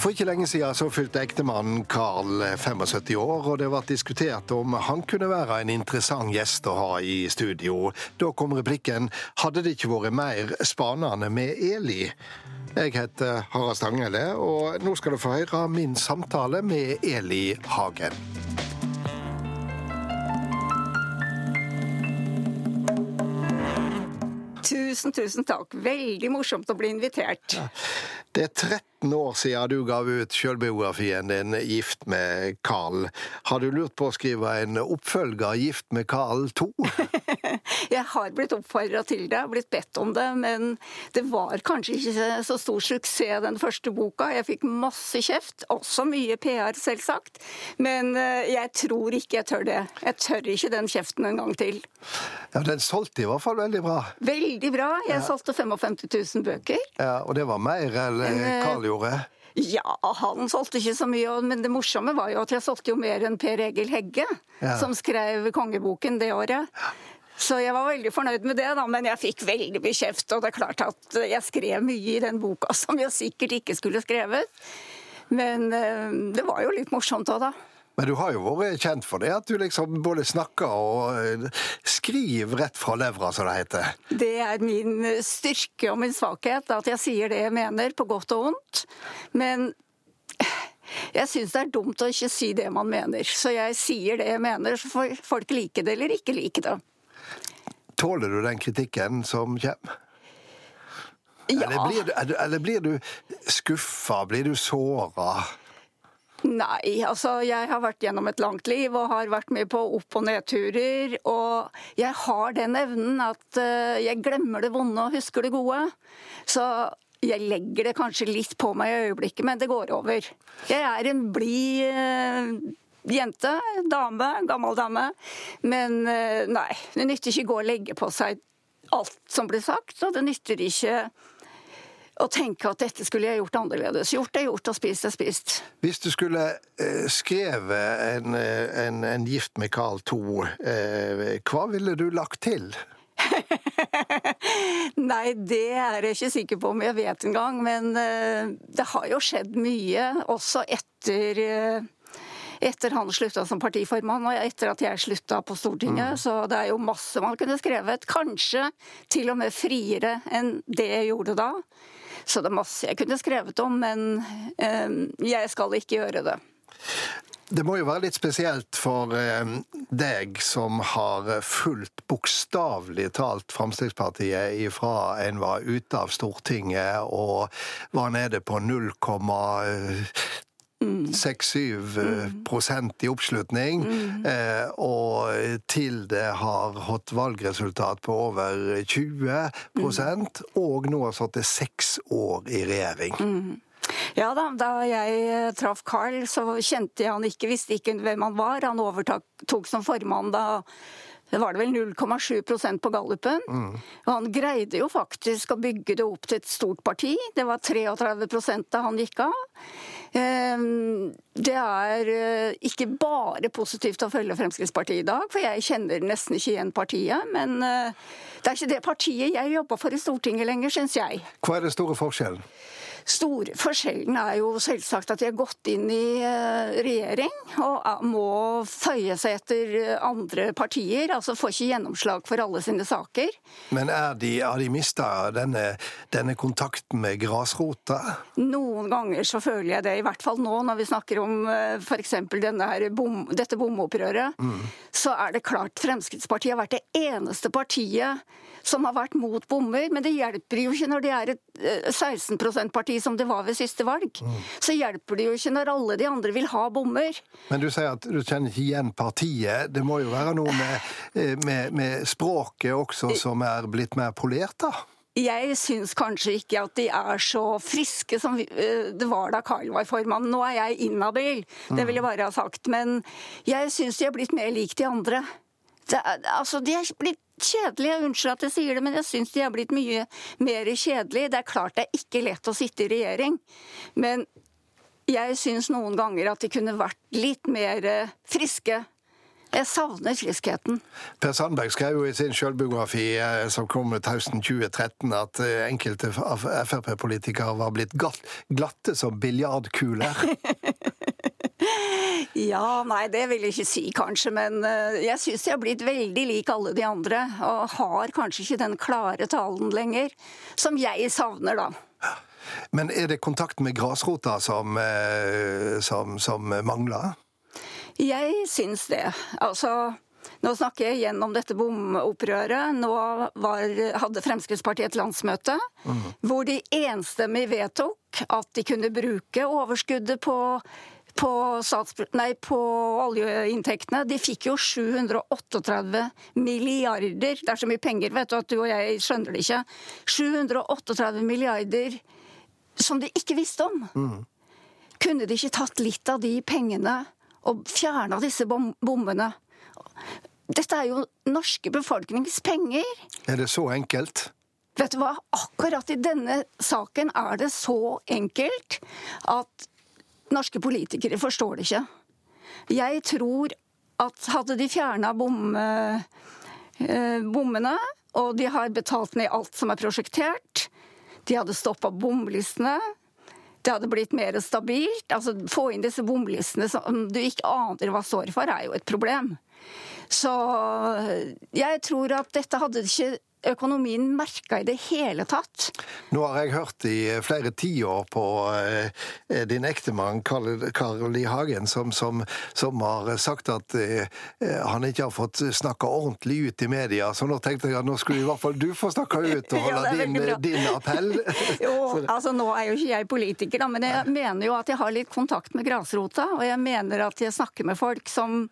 For ikke lenge siden så fylte ektemannen Carl 75 år, og det ble diskutert om han kunne være en interessant gjest å ha i studio. Da kom replikken 'Hadde det ikke vært mer spanende med Eli'? Jeg heter Harald Stanghelle, og nå skal du få høre min samtale med Eli Hagen. Tusen, tusen takk. Veldig morsomt å bli invitert. Det er 13 år siden du gav ut selvbiografien din 'Gift med Carl'. Har du lurt på å skrive en oppfølger 'Gift med Carl 2'? Jeg har blitt oppfordra til det, blitt bedt om det, men det var kanskje ikke så stor suksess den første boka. Jeg fikk masse kjeft, også mye PR, selvsagt. Men eh, jeg tror ikke jeg tør det. Jeg tør ikke den kjeften en gang til. Ja, Den solgte i hvert fall veldig bra. Veldig bra. Jeg ja. solgte 55 000 bøker. Ja, Og det var mer enn eh, Carl gjorde? Ja, han solgte ikke så mye, men det morsomme var jo at jeg solgte jo mer enn Per Egil Hegge, ja. som skrev Kongeboken det året. Så jeg var veldig fornøyd med det, da, men jeg fikk veldig mye kjeft. Og det er klart at jeg skrev mye i den boka som jeg sikkert ikke skulle skrevet. Men eh, det var jo litt morsomt òg, da. Men du har jo vært kjent for det, at du liksom både snakker og eh, skriver rett fra levra, som det heter. Det er min styrke og min svakhet, at jeg sier det jeg mener, på godt og vondt. Men jeg syns det er dumt å ikke si det man mener. Så jeg sier det jeg mener, så får folk like det eller ikke like det. Tåler du den kritikken som kommer? Ja. Eller blir du, eller blir du skuffa? Blir du såra? Nei, altså jeg har vært gjennom et langt liv og har vært med på opp- og nedturer. Og jeg har den evnen at uh, jeg glemmer det vonde og husker det gode. Så jeg legger det kanskje litt på meg i øyeblikket, men det går over. Jeg er en blid uh, jente, dame, gammel dame. Men uh, nei, det nytter ikke å gå og legge på seg alt som blir sagt, og det nytter ikke og tenke at dette skulle jeg gjort annerledes. Gjort er gjort, og spist er spist. Hvis du skulle eh, skrevet en, eh, en, en, Gift med Carl 2, eh, hva ville du lagt til? Nei, det er jeg ikke sikker på om jeg vet engang. Men eh, det har jo skjedd mye, også etter etter han slutta som partiformann og etter at jeg slutta på Stortinget. Mm. Så det er jo masse man kunne skrevet. Kanskje til og med friere enn det jeg gjorde da. Så det er masse jeg kunne skrevet om, men eh, jeg skal ikke gjøre det. Det må jo være litt spesielt for eh, deg som har fulgt bokstavelig talt Fremskrittspartiet ifra en var ute av Stortinget og var nede på 0, 6-7 mm. i oppslutning, mm. eh, og til det har hatt valgresultat på over 20 mm. og nå har sittet seks år i regjering. Mm. Ja da, da jeg eh, traff Carl, så kjente jeg han ikke, visste ikke hvem han var. Han overtok som formann da det var det vel 0,7% på gallupen. Mm. Og han greide jo faktisk å bygge det opp til et stort parti. Det var 33% da han gikk av. Ehm, det er eh, ikke bare positivt å følge Fremskrittspartiet i dag, for jeg kjenner nesten ikke igjen partiet. Men eh, det er ikke det partiet jeg jobber for i Stortinget lenger, syns jeg. Hva er den store forskjellen? Store forskjellen er jo selvsagt at de har gått inn i eh, regjering og må føye seg etter andre partier. Altså får ikke gjennomslag for alle sine saker. Men de, har de mista denne, denne, kontakten med grasrota? Noen ganger så føler jeg det, i hvert fall nå når vi snakker om eh, f.eks. Bom, dette bomopprøret. Mm. Så er det klart Fremskrittspartiet har vært det eneste partiet som har vært mot bommer. Men det hjelper jo ikke når det er et 16 eh, %-parti som det var ved siste valg. Mm. Så hjelper det jo ikke når alle de andre vil ha bommer. Men du sier at du kjenner ikke igjen partiet. Det må jo være noe med, eh, med, med språket også som er blitt mer polert, da? Jeg syns kanskje ikke at de er så friske som eh, det var da Carl var formann. Nå er jeg inhabil, det vil jeg bare ha sagt. Men jeg syns de er blitt mer lik de andre. Det, altså, de er blitt kjedelige. Unnskyld at jeg sier det, men jeg syns de har blitt mye mer kjedelige. Det er klart det er ikke lett å sitte i regjering, men jeg syns noen ganger at de kunne vært litt mer eh, friske. Jeg savner friskheten. Per Sandberg skrev jo i sin selvbiografi eh, som kom ut høsten 2013 at eh, enkelte Frp-politikere var blitt glatte som biljardkuler. ja, nei, det vil jeg ikke si kanskje, men eh, jeg syns jeg har blitt veldig lik alle de andre. Og har kanskje ikke den klare talen lenger, som jeg savner, da. Men er det kontakt med grasrota som, som, som mangler? Jeg syns det. Altså nå snakker jeg igjen om dette bomopprøret. Nå var, hadde Fremskrittspartiet et landsmøte mm. hvor de enstemmig vedtok at de kunne bruke overskuddet på, på, nei, på oljeinntektene. De fikk jo 738 milliarder. Det er så mye penger, vet du, at du og jeg skjønner det ikke. 738 milliarder som de ikke visste om. Mm. Kunne de ikke tatt litt av de pengene og fjerna disse bom bommene. Dette er jo norske befolknings penger. Er det så enkelt? Vet du hva, akkurat i denne saken er det så enkelt at norske politikere forstår det ikke. Jeg tror at hadde de fjerna eh, bommene, og de har betalt ned alt som er prosjektert, de hadde stoppa bomlistene, det hadde blitt mer stabilt. Altså, Få inn disse bomlistene som du ikke aner hva står for, er jo et problem. Så jeg tror at dette hadde ikke økonomien merka i det hele tatt. Nå har jeg hørt i flere tiår på eh, din ektemann Karl I. Hagen, som, som, som, har sagt at eh, han ikke har fått snakka ordentlig ut i media. Så nå tenkte jeg at nå skulle i hvert fall du få snakka ut og holde ja, din, din, appell. jo, altså nå er jo ikke jeg politiker, da, men jeg Nei. mener jo at jeg har litt kontakt med grasrota. Og jeg mener at jeg snakker med folk som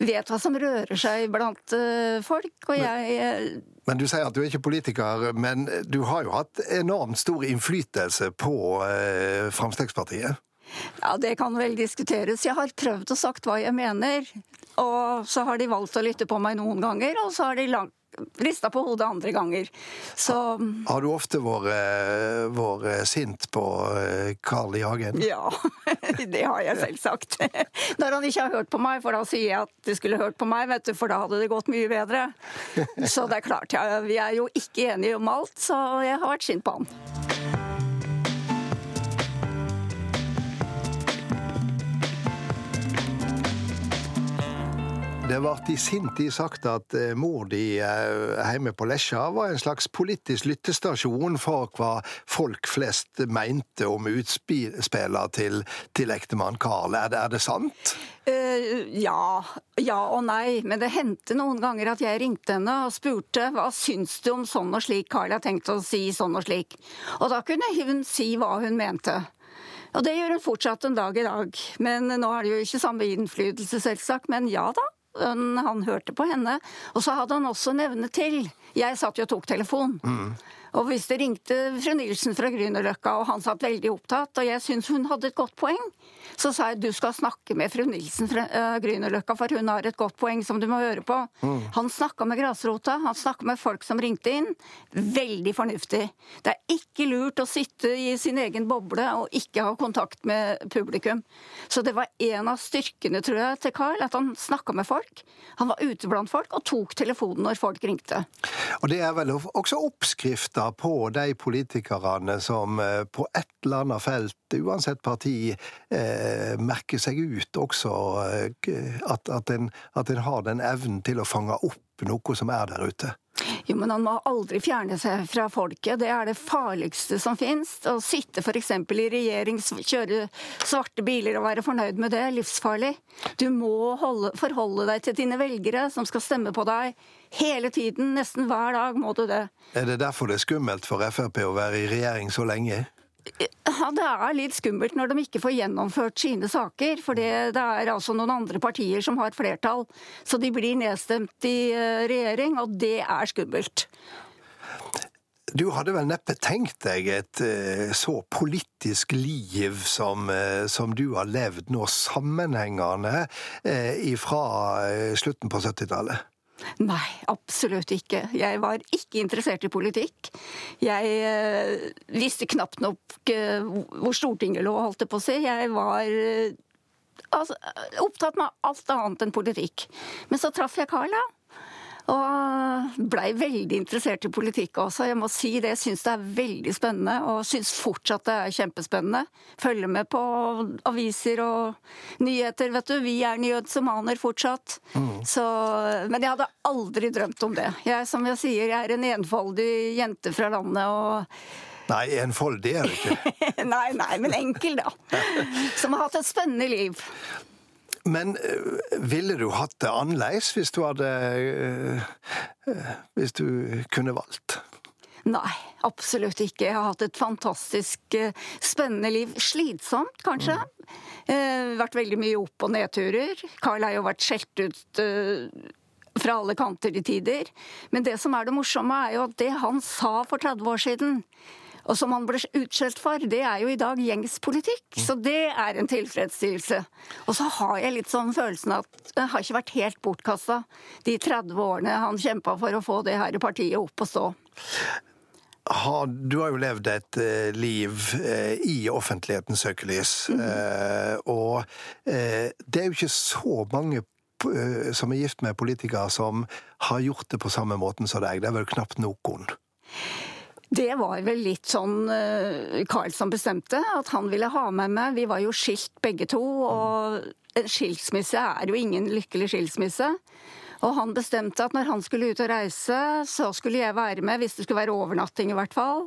vet hva som rører seg blant uh, folk. Og jeg men du sier at du er ikke politiker, men du har jo hatt enormt stor innflytelse på eh, Fremskrittspartiet? Ja, det kan vel diskuteres. Jeg har prøvd og sagt hva jeg mener. Og så har de valgt å lytte på meg noen ganger, og så har de langt rista på hodet andre ganger. Så Har du ofte vært, vært sint på eh, Carl I. Hagen? Ja, det har jeg selvsagt. Når han ikke har hørt på meg, for da sier jeg at du skulle hørt på meg, vet du, for da hadde det gått mye bedre. Så det er klart, ja, vi er jo ikke enige om alt, så jeg har vært sint på han. Det ble i sin tid sagt at eh, mor di eh, hjemme på Lesja var en slags politisk lyttestasjon for hva folk flest mente om utspillene til, til ektemann Karl. Er det, er det sant? Uh, ja. Ja og nei. Men det hendte noen ganger at jeg ringte henne og spurte hva syns du om sånn og slik, Karl har tenkt å si sånn og slik. Og da kunne hun si hva hun mente. Og det gjør hun fortsatt en dag i dag. Men nå har det jo ikke samme innflytelse, selvsagt. Men ja da, han hørte på henne. Og så hadde han også en evne til. Jeg satt jo og tok telefon. Mm. Og hvis det ringte fru Nilsen fra Grünerløkka, og han satt veldig opptatt, og jeg syns hun hadde et godt poeng, så sa jeg du skal snakke med fru Nilsen fra uh, Grünerløkka, for hun har et godt poeng som du må høre på. Mm. Han snakka med grasrota, han snakka med folk som ringte inn. Veldig fornuftig. Det er ikke lurt å sitte i sin egen boble og ikke ha kontakt med publikum. Så det var en av styrkene, tror jeg, til Carl, at han snakka med folk. Han var ute blant folk og tok telefonen når folk ringte. Og det er vel også oppskrifta på de politikerne som eh, på et eller annet felt, uansett parti, eh, merker seg ut også eh, at, at, en, at en har den evnen til å fange opp noe som er der ute. Jo, men han må aldri fjerne seg fra folket. Det er det farligste som fins. Å sitte f.eks. i regjering, kjøre svarte biler og være fornøyd med det, er livsfarlig. Du må holde, forholde deg til dine velgere som skal stemme på deg hele tiden. Nesten hver dag må du det. Er det derfor det er skummelt for Frp å være i regjering så lenge? Ja, Det er litt skummelt når de ikke får gjennomført sine saker. For det, er altså noen andre partier som har flertall. Så de blir nedstemt i eh, regjering, og det er skummelt. Du hadde vel neppe tenkt deg et eh, så politisk liv som, eh, som du har levd nå, sammenhengende fra slutten på 70-tallet? Nei, absolutt ikke. Jeg var ikke interessert i politikk. Jeg øh, visste knapt nok øh, hvor Stortinget lå, holdt jeg på å si. Jeg var øh, altså, opptatt med alt annet enn politikk. Men så traff jeg Carl, da. Og blei veldig interessert i politikk også. Jeg må si det, jeg syns det er veldig spennende, og syns fortsatt det er kjempespennende. Følger med på aviser og nyheter, vet du. Vi er nyhetsmaner fortsatt. Mm. Så, men jeg hadde aldri drømt om det. Jeg, som jeg sier, jeg er en enfoldig jente fra landet. og Nei, enfoldig er det ikke. nei, nei, men enkel, da. Som har hatt et spennende liv. Men eh, ville du hatt det annerledes hvis du hadde eh, eh, Hvis du kunne valgt? Nei, absolutt ikke. Jeg har hatt et fantastisk spennende liv. Slitsomt, kanskje. Mm. Vært veldig mye opp- og nedturer. Carl har jo vært skjelt ut fra alle kanter i tider. Men det som er det morsomme, er jo at det han sa for 30 år siden og som han ble utskjelt for, det er jo i dag gjengs politikk. Så det er en tilfredsstillelse. Og så har jeg litt sånn følelsen at det har ikke vært helt bortkasta, de 30 årene han kjempa for å få det her partiet opp og stå. Du har jo levd et eh, liv eh, i offentlighetens søkelys. Mm. Og det er jo ikke så mange som er gift med politikere som har gjort det på samme måten som deg. Det er vel knapt noen. Det var vel litt sånn eh, som bestemte, at han ville ha med meg. Vi var jo skilt begge to, og en skilsmisse er jo ingen lykkelig skilsmisse. Og han bestemte at når han skulle ut og reise, så skulle jeg være med, hvis det skulle være overnatting i hvert fall.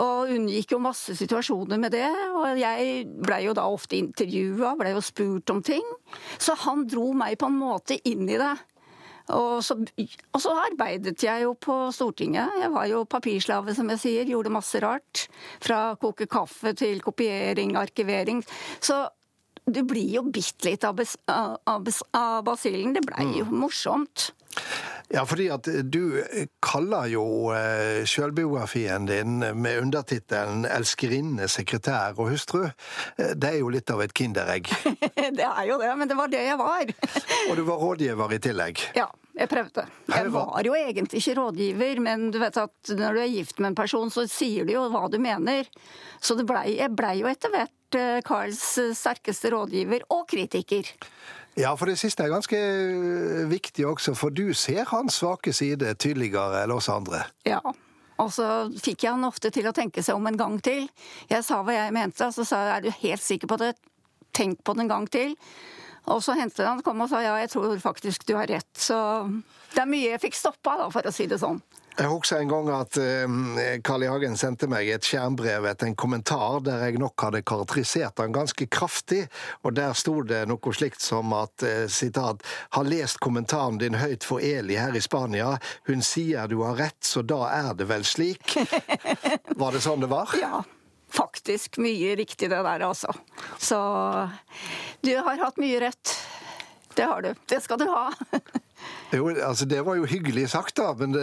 Og unngikk jo masse situasjoner med det. Og jeg blei jo da ofte intervjua, blei jo spurt om ting. Så han dro meg på en måte inn i det. Og så, og så, arbeidet jeg jo på Stortinget. Jeg var jo papirslave, som jeg sier. Gjorde masse rart. Fra koke kaffe til kopiering, arkivering. Så du blir jo bitte litt av, av, av basillen. Det blei jo mm. morsomt. Ja, fordi at du kaller jo eh, sjølbiografien din med undertittelen 'Elskerinne, sekretær og hustru'. Eh, det er jo litt av et kinderegg. det er jo det, men det var det jeg var. og du var rådgiver i tillegg. Ja. Jeg prøvde. Jeg var jo egentlig ikke rådgiver, men du vet at når du er gift med en person, så sier du jo hva du mener. Så ble, jeg blei jo etter hvert eh, Carls sterkeste rådgiver og kritiker. Ja, for det siste er ganske eh, viktig også, for du ser hans svake side tydeligere enn oss andre. Ja, og så fikk jeg han ofte til å tenke seg om en gang til. Jeg sa hva jeg mente, og så sa jeg er du helt sikker på det, tenk på det en gang til. Og så hentet han kom og sa ja, jeg tror faktisk du har rett. Så det er mye jeg fikk stoppa, for å si det sånn. Jeg husker en gang at uh, Carl I. Hagen sendte meg et skjermbrev etter en kommentar der jeg nok hadde karakterisert han ganske kraftig, og der sto det noe slikt som at uh, sitat har lest kommentaren din høyt for Eli her i Spania. Hun sier du har rett, så da er det vel slik? Var det sånn det var? Ja faktisk mye riktig, det der, altså. Så du har hatt mye rett. Det har du. Det skal du ha. Jo, altså Det var jo hyggelig sagt, da, men,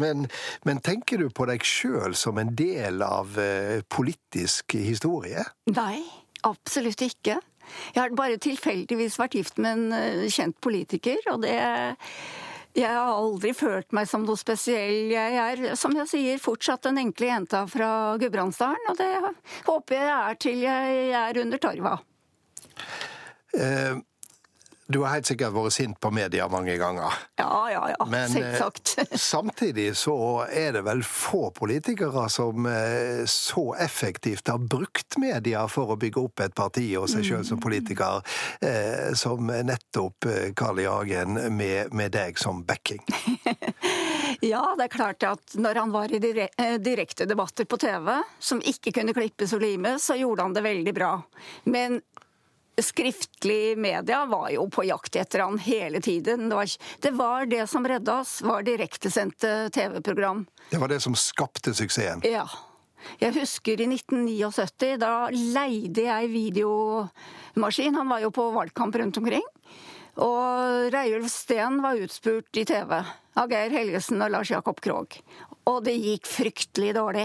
men, men tenker du på deg sjøl som en del av eh, politisk historie? Nei, absolutt ikke. Jeg har bare tilfeldigvis vært gift med en uh, kjent politiker, og det Jeg har aldri følt meg som noe spesiell. Jeg er, som jeg sier, fortsatt den enkle jenta fra Gudbrandsdalen, og det håper jeg er til jeg er under torva. Uh, du har helt sikkert vært sint på media mange ganger. Ja, ja, ja. Men Selvsagt. Eh, samtidig så er det vel få politikere som eh, så effektivt har brukt media for å bygge opp et parti og seg sjøl som politiker, eh, som nettopp Carl I. Hagen med, med deg som backing. Ja, det er klart at når han var i direkte debatter på TV, som ikke kunne klippes og limes, så gjorde han det veldig bra. Men skriftlig media var jo på jakt etter han hele tiden. Det var det, var det som redda oss, var direktesendte TV-program. Det var det som skapte suksessen? Ja. Jeg husker i 1979, da leide jeg videomaskin. Han var jo på valgkamp rundt omkring. Og Reiulf Steen var utspurt i TV av Geir Helgesen og Lars Jakob Krogh og det gikk fryktelig dårlig.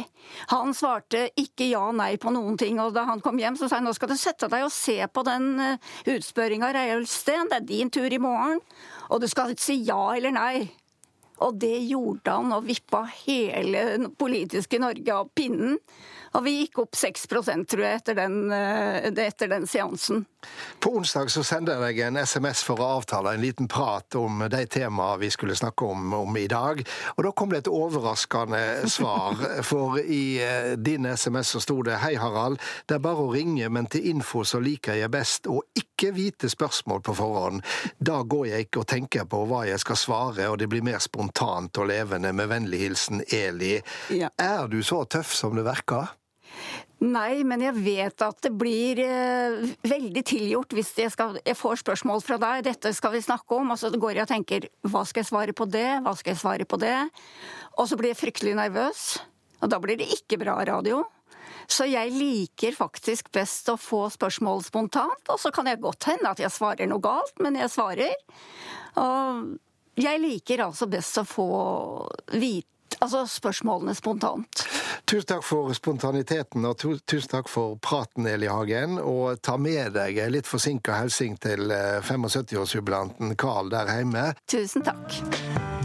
Han svarte ikke ja nei på noen ting, og da han kom hjem, så sa han nå skal du sette deg og se på den uh, utspørringa, Reiulf Steen, det er din tur i morgen, og du skal ikke si ja eller nei. Og det gjorde han og vippa hele politiske Norge av pinnen. Og vi gikk opp 6% tror jeg, etter den, eh, etter den seansen. På onsdag så sendte jeg deg en SMS for å avtale en liten prat om de temaene vi skulle snakke om, om i dag. Og da kom det et overraskende svar. For i eh, din SMS så sto det Hei, Harald. Det er bare å ringe, men til info så liker jeg best å ikke vite spørsmål på forhånd. Da går jeg ikke og tenker på hva jeg skal svare, og det blir mer spontant og levende. Med vennlig hilsen Eli. Ja. Er du så tøff som det verker? Nei, men jeg vet at det blir eh, veldig tilgjort hvis jeg, skal, jeg, får spørsmål fra deg. Dette skal vi snakke om. Og så går jeg og tenker hva skal jeg svare på det, hva skal jeg svare på det? Og så blir jeg fryktelig nervøs. Og da blir det ikke bra radio. Så jeg liker faktisk best å få spørsmål spontant, og så kan jeg godt hende at jeg svarer noe galt, men jeg svarer. Og jeg liker altså best å få vite altså spørsmålene spontant. Tusen takk for spontaniteten, og tusen takk for praten, Eli Hagen. Og ta med deg en litt forsinka hilsen til 75-årsjubilanten eh, Carl der hjemme. Tusen takk.